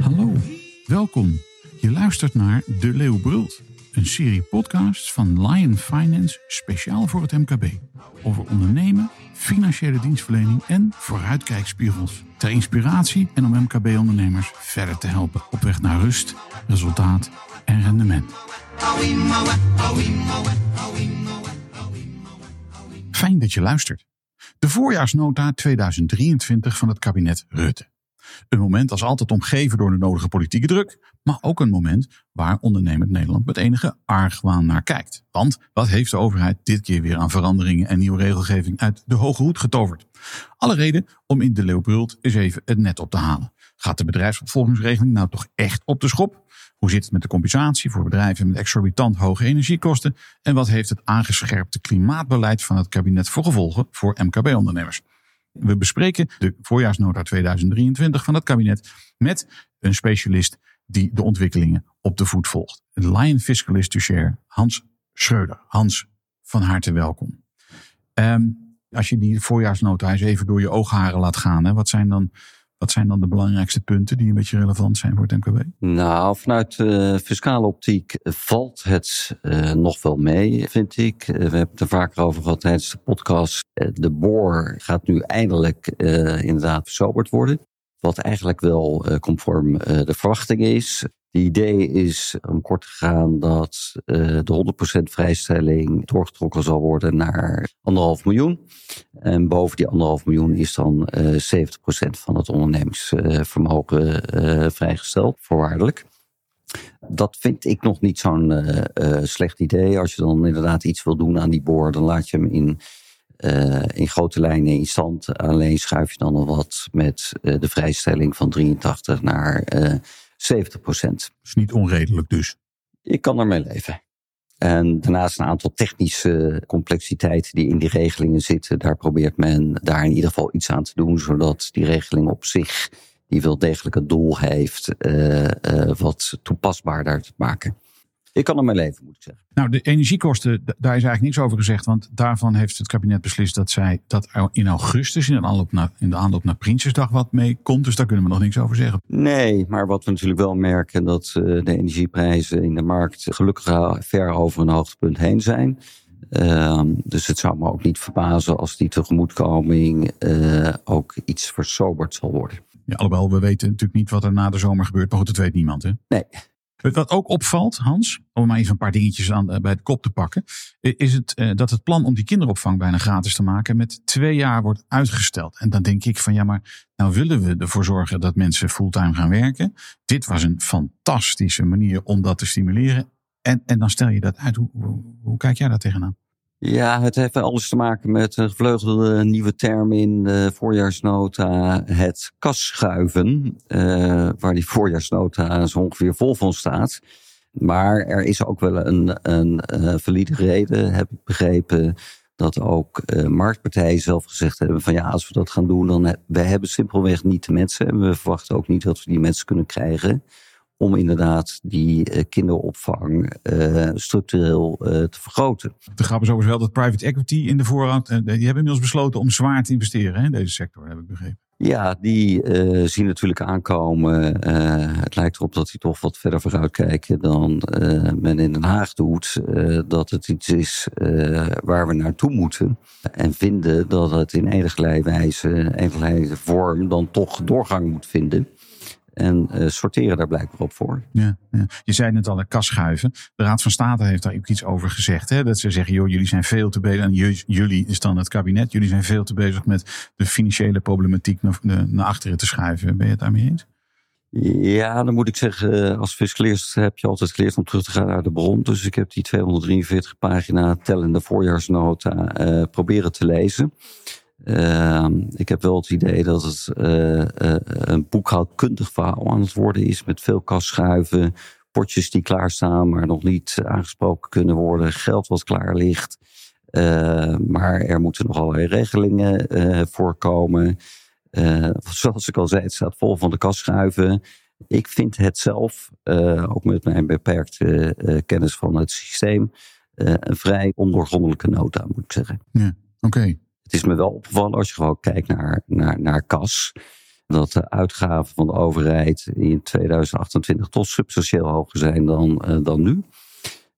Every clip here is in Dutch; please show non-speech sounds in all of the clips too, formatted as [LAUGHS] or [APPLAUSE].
Hallo, welkom. Je luistert naar De Leeuw Brult, een serie podcasts van Lion Finance speciaal voor het MKB. Over ondernemen, financiële dienstverlening en vooruitkijkspiegels. Ter inspiratie en om MKB-ondernemers verder te helpen op weg naar rust, resultaat en rendement. Fijn dat je luistert. De voorjaarsnota 2023 van het kabinet Rutte. Een moment als altijd omgeven door de nodige politieke druk, maar ook een moment waar ondernemend Nederland met enige argwaan naar kijkt. Want wat heeft de overheid dit keer weer aan veranderingen en nieuwe regelgeving uit de hoge hoed getoverd? Alle reden om in de Leeuwbrult eens even het net op te halen. Gaat de bedrijfsopvolgingsregeling nou toch echt op de schop? Hoe zit het met de compensatie voor bedrijven met exorbitant hoge energiekosten? En wat heeft het aangescherpte klimaatbeleid van het kabinet voor gevolgen voor MKB-ondernemers? We bespreken de voorjaarsnota 2023 van het kabinet met een specialist die de ontwikkelingen op de voet volgt. Lion Fiscalist to Share, Hans Schreuder. Hans, van harte welkom. Um, als je die voorjaarsnota eens even door je oogharen laat gaan, hè, wat zijn dan wat zijn dan de belangrijkste punten die een beetje relevant zijn voor het MKB? Nou, vanuit uh, fiscale optiek valt het uh, nog wel mee, vind ik. Uh, we hebben het er vaker over gehad tijdens de podcast. de boor gaat nu eindelijk inderdaad versoberd worden. Wat eigenlijk wel conform de verwachting is. De idee is om kort te gaan dat uh, de 100% vrijstelling doorgetrokken zal worden naar anderhalf miljoen. En boven die anderhalf miljoen is dan uh, eh, 70% van het ondernemingsvermogen vrijgesteld, voorwaardelijk. Dat vind ik nog niet zo'n slecht idee. Als je dan inderdaad iets wil doen aan die boor, dan laat je hem in in grote lijnen in stand. Alleen schuif je dan nog wat met de vrijstelling van 83 naar 70 procent. is niet onredelijk dus. Ik kan ermee leven. En daarnaast een aantal technische complexiteiten die in die regelingen zitten. Daar probeert men daar in ieder geval iets aan te doen, zodat die regeling op zich, die wel degelijk het doel heeft, wat toepasbaarder te maken. Ik kan er mee leven, moet ik zeggen. Nou, de energiekosten, daar is eigenlijk niks over gezegd. Want daarvan heeft het kabinet beslist dat zij dat in augustus, in de aanloop naar, in de aanloop naar Prinsjesdag, wat mee komt. Dus daar kunnen we nog niks over zeggen. Nee, maar wat we natuurlijk wel merken, dat uh, de energieprijzen in de markt gelukkig ver over een hoogtepunt heen zijn. Uh, dus het zou me ook niet verbazen als die tegemoetkoming uh, ook iets versoberd zal worden. Ja, alhoewel we weten natuurlijk niet wat er na de zomer gebeurt, maar goed, dat weet niemand. Hè? Nee. Wat ook opvalt, Hans, om maar even een paar dingetjes aan, eh, bij de kop te pakken, is het uh, dat het plan om die kinderopvang bijna gratis te maken met twee jaar wordt uitgesteld. En dan denk ik van ja, maar nou willen we ervoor zorgen dat mensen fulltime gaan werken. Dit was een fantastische manier om dat te stimuleren. En, en dan stel je dat uit. Hoe, hoe kijk jij daar tegenaan? Ja, het heeft alles te maken met een gevleugelde nieuwe term in de voorjaarsnota, het kasschuiven, uh, waar die voorjaarsnota zo ongeveer vol van staat. Maar er is ook wel een, een uh, valide reden, heb ik begrepen, dat ook uh, marktpartijen zelf gezegd hebben van ja, als we dat gaan doen, dan we hebben simpelweg niet de mensen en we verwachten ook niet dat we die mensen kunnen krijgen om inderdaad die uh, kinderopvang uh, structureel uh, te vergroten. De grap is overigens wel dat private equity in de voorraad, die hebben inmiddels besloten om zwaar te investeren hè, in deze sector, heb ik begrepen. Ja, die zien natuurlijk aankomen. het lijkt erop dat die toch wat verder vooruit kijken dan men in Den Haag doet. dat het iets is waar we naartoe moeten. En vinden dat het in enige wijze, enige vorm dan toch doorgang moet vinden. En uh, sorteren daar blijkbaar op voor. Ja, ja. Je zei net al, de kasschuiven. De Raad van State heeft daar ook iets over gezegd. Hè? Dat ze zeggen, joh, jullie zijn veel te bezig. En jullie is dan het kabinet. Jullie zijn veel te bezig met de financiële problematiek naar, naar achteren te schuiven. Ben je het daarmee eens? Ja, dan moet ik zeggen, als fiscalist heb je altijd geleerd om terug te gaan naar de bron. Dus ik heb die 243 pagina tellende voorjaarsnota uh, proberen te lezen. Uh, ik heb wel het idee dat het uh, uh, een boekhoudkundig verhaal aan het worden is met veel kasschuiven, potjes die klaarstaan, maar nog niet aangesproken kunnen worden, geld wat klaar ligt. maar er moeten nog allerlei regelingen voorkomen. [LAUGHS] zoals ik al zei, het staat vol van de kasschuiven. Ik vind het zelf, ook met mijn beperkte kennis van het systeem, een vrij ondoorgrondelijke nota, moet ik zeggen. Ja, oké. Het is me wel opgevallen als je gewoon kijkt naar, naar, naar kas. Dat de uitgaven van de overheid in 2028 tot substantieel hoger zijn dan, dan nu.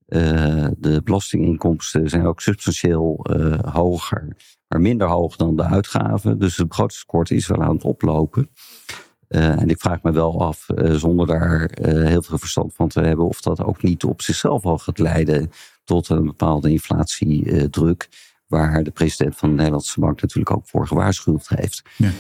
Uh, de belastinginkomsten zijn ook substantieel uh, hoger, maar minder hoog dan de uitgaven. Dus het begrotingstekort is wel aan het oplopen. En ik vraag me wel af, zonder daar heel veel verstand van te hebben, of dat ook niet op zichzelf al gaat leiden tot een bepaalde inflatiedruk, waar de president van de Nederlandse Bank natuurlijk ook voor gewaarschuwd heeft. Ja.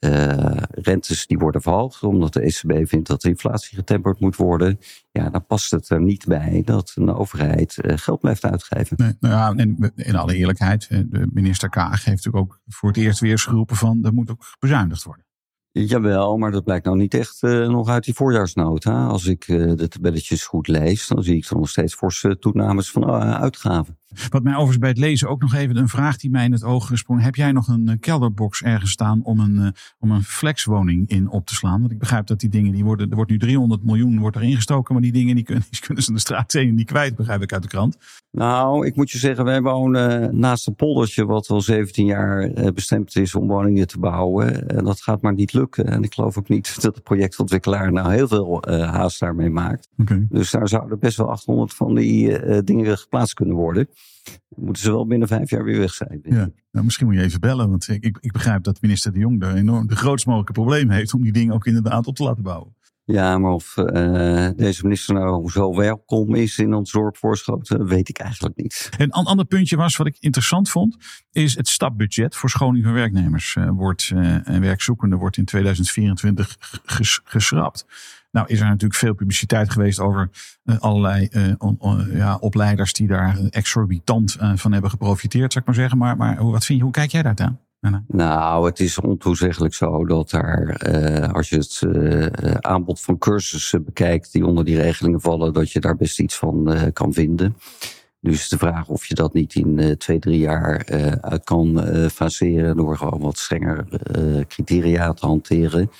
Uh, rentes die worden verhoogd omdat de ECB vindt dat de inflatie getemperd moet worden. Ja, dan past het er niet bij dat een overheid uh, geld blijft uitgeven. Nee, nou ja, en in alle eerlijkheid, de minister Kaag heeft natuurlijk ook voor het eerst weer geroepen van er moet ook bezuinigd worden. Jawel, maar dat blijkt nou niet echt uh, nog uit die voorjaarsnota. Als ik uh, de tabelletjes goed lees, dan zie ik er nog steeds forse toenames van uitgaven. Wat mij overigens bij het lezen ook nog even een vraag die mij in het oog gesprong. Heb jij nog een kelderbox ergens staan om een, om een flexwoning in op te slaan? Want ik begrijp dat die dingen, die worden, er wordt nu 300 miljoen wordt erin gestoken, maar die dingen die kunnen, [LAUGHS] die kunnen ze de straat niet kwijt, begrijp ik uit de krant. Nou, ik moet je zeggen, wij wonen naast een poldertje wat al 17 jaar bestemd is om woningen te bouwen. En dat gaat maar niet lukken. En ik geloof ook niet [LAUGHS] dat de projectontwikkelaar nou heel veel haast daarmee maakt. Okay. Dus daar zouden best wel 800 van die dingen geplaatst kunnen worden. Dan moeten ze wel binnen vijf jaar weer weg zijn. Ja, nou, misschien moet je even bellen, want ik, ik begrijp dat minister De Jong daar enorm de grootst mogelijke probleem heeft om die dingen ook inderdaad op te laten bouwen. Ja, maar of uh, deze minister nou zo welkom is in ons dorp Voorschoten, weet ik eigenlijk niet. Een ander puntje was, wat ik interessant vond, is het stapbudget voor scholing van werknemers. Uh, wordt, uh, en werkzoekenden wordt in 2024 ges geschrapt. Nou is er natuurlijk veel publiciteit geweest over allerlei on, on, ja, opleiders die daar exorbitant van hebben geprofiteerd, zou ik maar zeggen. Maar, maar wat vind je, hoe kijk jij daar aan? Nou, het is ontoezeggelijk zo dat daar, als je het aanbod van cursussen bekijkt die onder die regelingen vallen, dat je daar best iets van kan vinden. Dus de vraag of je dat niet in twee, drie jaar uit kan faseren door gewoon wat strenger criteria te hanteren.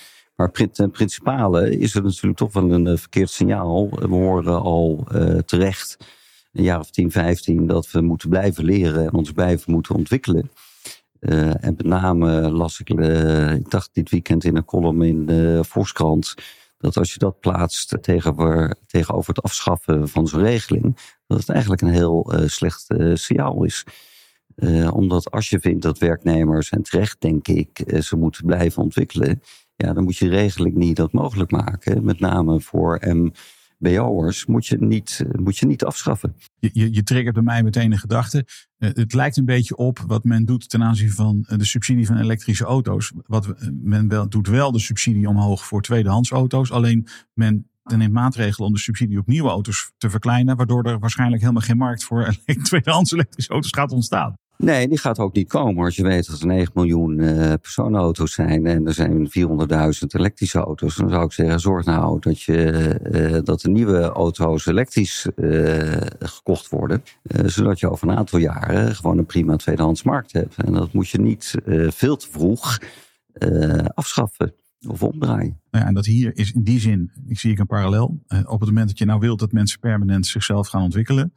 Maar ten principale is het natuurlijk toch wel een verkeerd signaal. We horen al terecht een jaar of 10, 15 dat we moeten blijven leren en ons blijven moeten ontwikkelen. En met name las ik, ik dacht dit weekend in een column in de Volkskrant, dat als je dat plaatst tegenover, tegenover het afschaffen van zo'n regeling, dat het eigenlijk een heel slecht signaal is. omdat als je vindt dat werknemers, en terecht denk ik, ze moeten blijven ontwikkelen, ja, dan moet je de regeling niet dat mogelijk maken. Met name voor MBO'ers moet je niet, moet je niet afschaffen. Je, je, triggert bij mij meteen een gedachte. Uh, het lijkt een beetje op wat men doet ten aanzien van uh, de subsidie van elektrische auto's. Wat, uh, men wel, doet wel de subsidie omhoog voor tweedehands auto's. Alleen men neemt maatregelen om de subsidie op nieuwe auto's te verkleinen. Waardoor er waarschijnlijk helemaal geen markt voor [LAUGHS] tweedehands elektrische auto's gaat ontstaan. Nee, die gaat ook niet komen. Als je weet dat er 9 miljoen uh, personenauto's zijn en er zijn 400.000 elektrische auto's, dan zou ik zeggen: zorg nou dat, je, uh, dat de nieuwe auto's elektrisch uh, gekocht worden, zodat je over een aantal jaren gewoon een prima tweedehands markt hebt. En dat moet je niet veel te vroeg afschaffen of omdraaien. Nou ja, en dat hier is in die zin, ik zie ik een parallel. op het moment dat je nou wilt dat mensen permanent zichzelf gaan ontwikkelen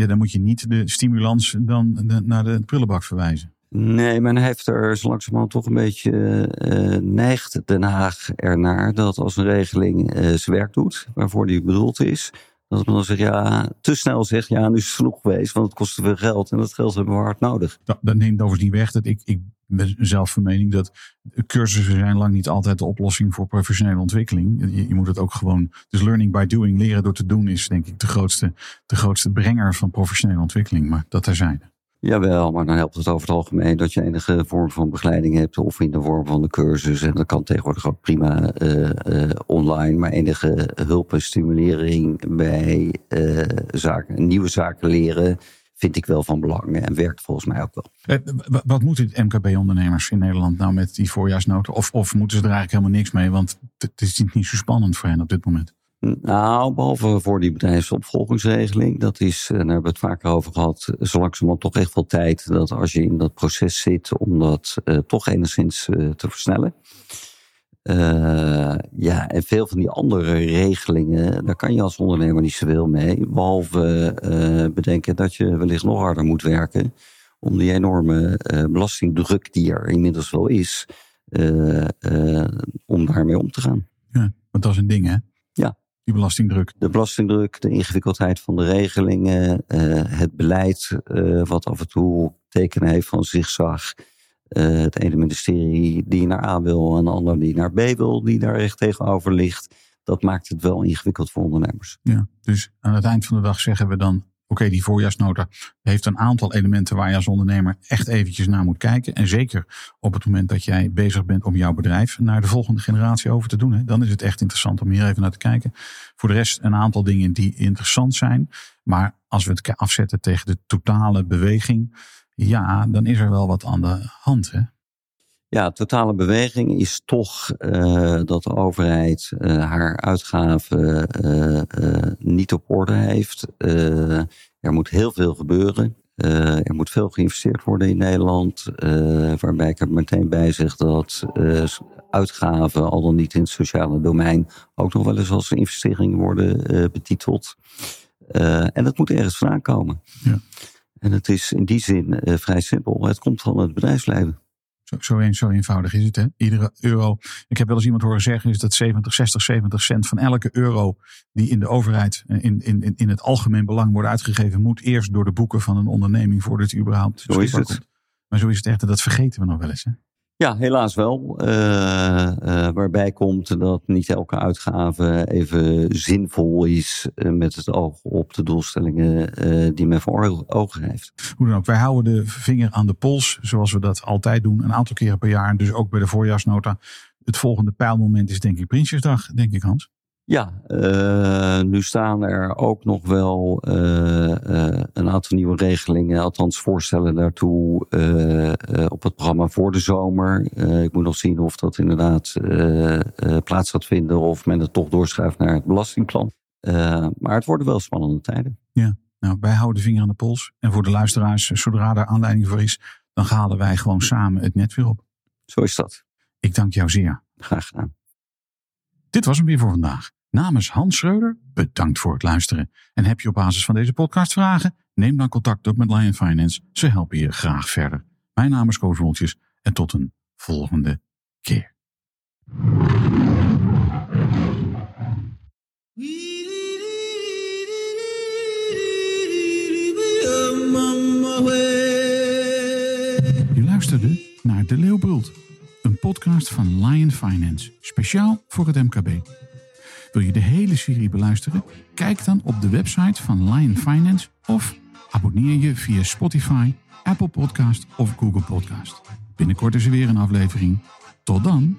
ja, dan moet je niet de stimulans dan naar de prullenbak verwijzen. Nee, men heeft er zo langzamerhand toch een beetje uh, neigt Den Haag ernaar dat als een regeling uh, zijn werk doet, waarvoor die bedoeld is, dat men dan zegt, ja, te snel zegt, ja, nu is het genoeg geweest, want het kost te veel geld en dat geld hebben we hard nodig. Dat, dat neemt overigens niet weg dat ik, ik ben zelf van mening dat cursussen zijn lang niet altijd de oplossing voor professionele ontwikkeling. Je, je, moet het ook gewoon, dus learning by doing, leren door te doen is denk ik de grootste, de grootste brenger van professionele ontwikkeling, maar dat zijn. Jawel, maar dan helpt het over het algemeen dat je enige vorm van begeleiding hebt of in de vorm van de cursus. En dat kan tegenwoordig ook prima uh, uh, online, maar enige hulp en stimulering bij uh, zaken, nieuwe zaken leren vind ik wel van belang en werkt volgens mij ook wel. Wat moeten MKB-ondernemers in Nederland nou met die voorjaarsnoten? Of, of moeten ze er eigenlijk helemaal niks mee? Want het is niet zo spannend voor hen op dit moment. Nou, behalve voor die bedrijfsopvolgingsregeling, dat is, eh, daar hebben we het vaker over gehad, zo langzamerhand toch echt wel tijd dat als je in dat proces zit om dat uh, toch enigszins uh, te versnellen. Uh, ja, en veel van die andere regelingen, daar kan je als ondernemer niet zoveel mee. Behalve uh, bedenken dat je wellicht nog harder moet werken om die enorme uh, belastingdruk die er inmiddels wel is, om daarmee om te gaan. Ja, want dat is een ding hè? Ja. Die belastingdruk. De belastingdruk, de ingewikkeldheid van de regelingen, het beleid wat af en toe tekenen heeft van zigzag. Uh, het ene ministerie die naar A wil en de ander die naar B wil, die daar echt tegenover ligt. Dat maakt het wel ingewikkeld voor ondernemers. Ja, dus aan het eind van de dag zeggen we dan: oké, die voorjaarsnota heeft een aantal elementen waar je als ondernemer echt eventjes naar moet kijken. En zeker op het moment dat jij bezig bent om jouw bedrijf naar de volgende generatie over te doen. Hè, dan is het echt interessant om hier even naar te kijken. Voor de rest een aantal dingen die interessant zijn. Maar als we het afzetten tegen de totale beweging ja, dan is er wel wat aan de hand. Hè? Ja, totale beweging is toch uh, dat de overheid uh, haar uitgaven uh, niet op orde heeft. er moet heel veel gebeuren. er moet veel geïnvesteerd worden in Nederland. waarbij ik er meteen bij zeg dat uitgaven, al dan niet in het sociale domein, ook nog wel eens als investeringen worden betiteld. en dat moet ergens vandaan komen. Ja. En het is in die zin uh, vrij simpel. Het komt van het bedrijfsleven. Zo, zo, zo, eenvoudig is het. Hè? Iedere euro. Ik heb wel eens iemand horen zeggen: is dat 70, 60, 70 cent van elke euro die in de overheid eh, in, in, in het algemeen belang wordt uitgegeven, moet eerst door de boeken van een onderneming voordat het überhaupt. Zo is het. Komt. Maar zo is het echt. Dat vergeten we nog wel eens. Hè? Ja, helaas wel. Uh, uh, waarbij komt dat niet elke uitgave even zinvol is uh, met het oog op de doelstellingen die men voor ogen heeft. Hoe dan ook, wij houden de vinger aan de pols, zoals we dat altijd doen, een aantal keren per jaar. Dus ook bij de voorjaarsnota. Het volgende pijlmoment is denk ik Prinsjesdag, denk ik Hans. Ja, uh, nu staan er ook nog wel uh, uh, een aantal nieuwe regelingen, althans voorstellen daartoe op het programma voor de zomer. ik moet nog zien of dat inderdaad plaats gaat vinden of men het toch doorschuift naar het belastingplan. maar het worden wel spannende tijden. Ja, nou wij houden de vinger aan de pols. En voor de luisteraars, zodra er aanleiding voor is, dan halen wij gewoon samen het net weer op. Zo is dat. Ik dank jou zeer. Graag gedaan. Dit was hem weer voor vandaag. Namens Hans Schreuder, bedankt voor het luisteren. En heb je op basis van deze podcast vragen? Neem dan contact op met Lion Finance. Ze helpen je graag verder. Mijn naam is Koos Woltjes en tot een volgende keer. Je luisterde naar De Leeuwbult, een podcast van Lion Finance, speciaal voor het MKB. Wil je de hele serie beluisteren? Kijk dan op de website van Lion Finance of abonneer je via Spotify, Apple Podcast of Google Podcast. Binnenkort is er weer een aflevering. Tot dan.